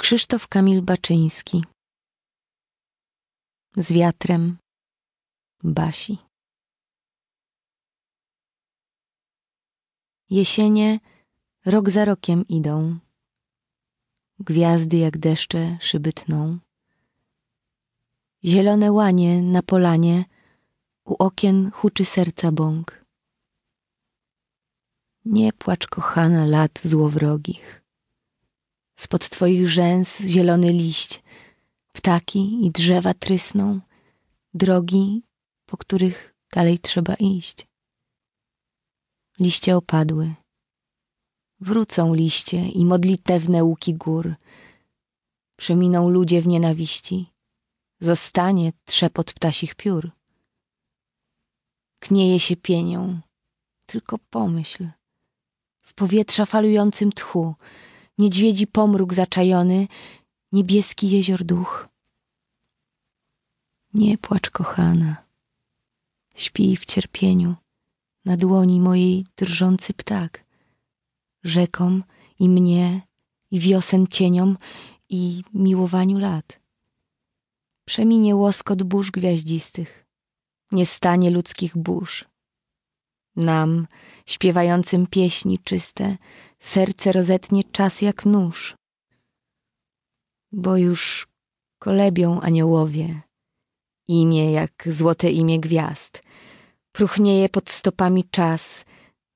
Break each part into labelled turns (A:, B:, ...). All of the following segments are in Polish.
A: Krzysztof Kamil Baczyński. Z wiatrem. Basi. Jesienie rok za rokiem idą. Gwiazdy jak deszcze szyby tną Zielone łanie na polanie. U okien huczy serca bąk. Nie płacz kochana lat złowrogich Spod twoich rzęs zielony liść, ptaki i drzewa trysną, drogi, po których dalej trzeba iść. Liście opadły. Wrócą liście i modlitewne łuki gór. Przeminą ludzie w nienawiści. Zostanie trzepot ptasich piór. Knieje się pienią, tylko pomyśl. W powietrza falującym tchu, niedźwiedzi pomruk zaczajony, niebieski jezior duch. Nie płacz, kochana, śpi w cierpieniu, na dłoni mojej drżący ptak, rzekom i mnie, i wiosen cieniom, i miłowaniu lat. Przeminie łoskot burz gwiaździstych, nie stanie ludzkich burz. Nam, śpiewającym pieśni czyste, serce rozetnie czas jak nóż. Bo już kolebią aniołowie, imię jak złote imię gwiazd. Pruchnieje pod stopami czas,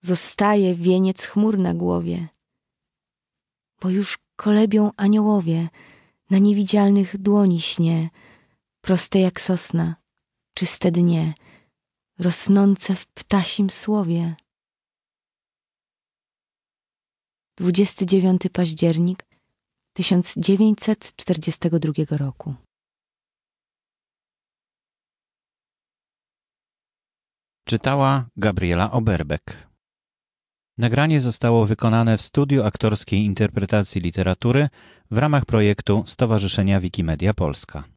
A: zostaje wieniec chmur na głowie. Bo już kolebią aniołowie, na niewidzialnych dłoni śnie, proste jak sosna, czyste dnie, rosnące w ptasim słowie. 29 październik 1942 roku.
B: Czytała Gabriela Oberbek. Nagranie zostało wykonane w studiu aktorskiej interpretacji literatury w ramach projektu Stowarzyszenia Wikimedia Polska.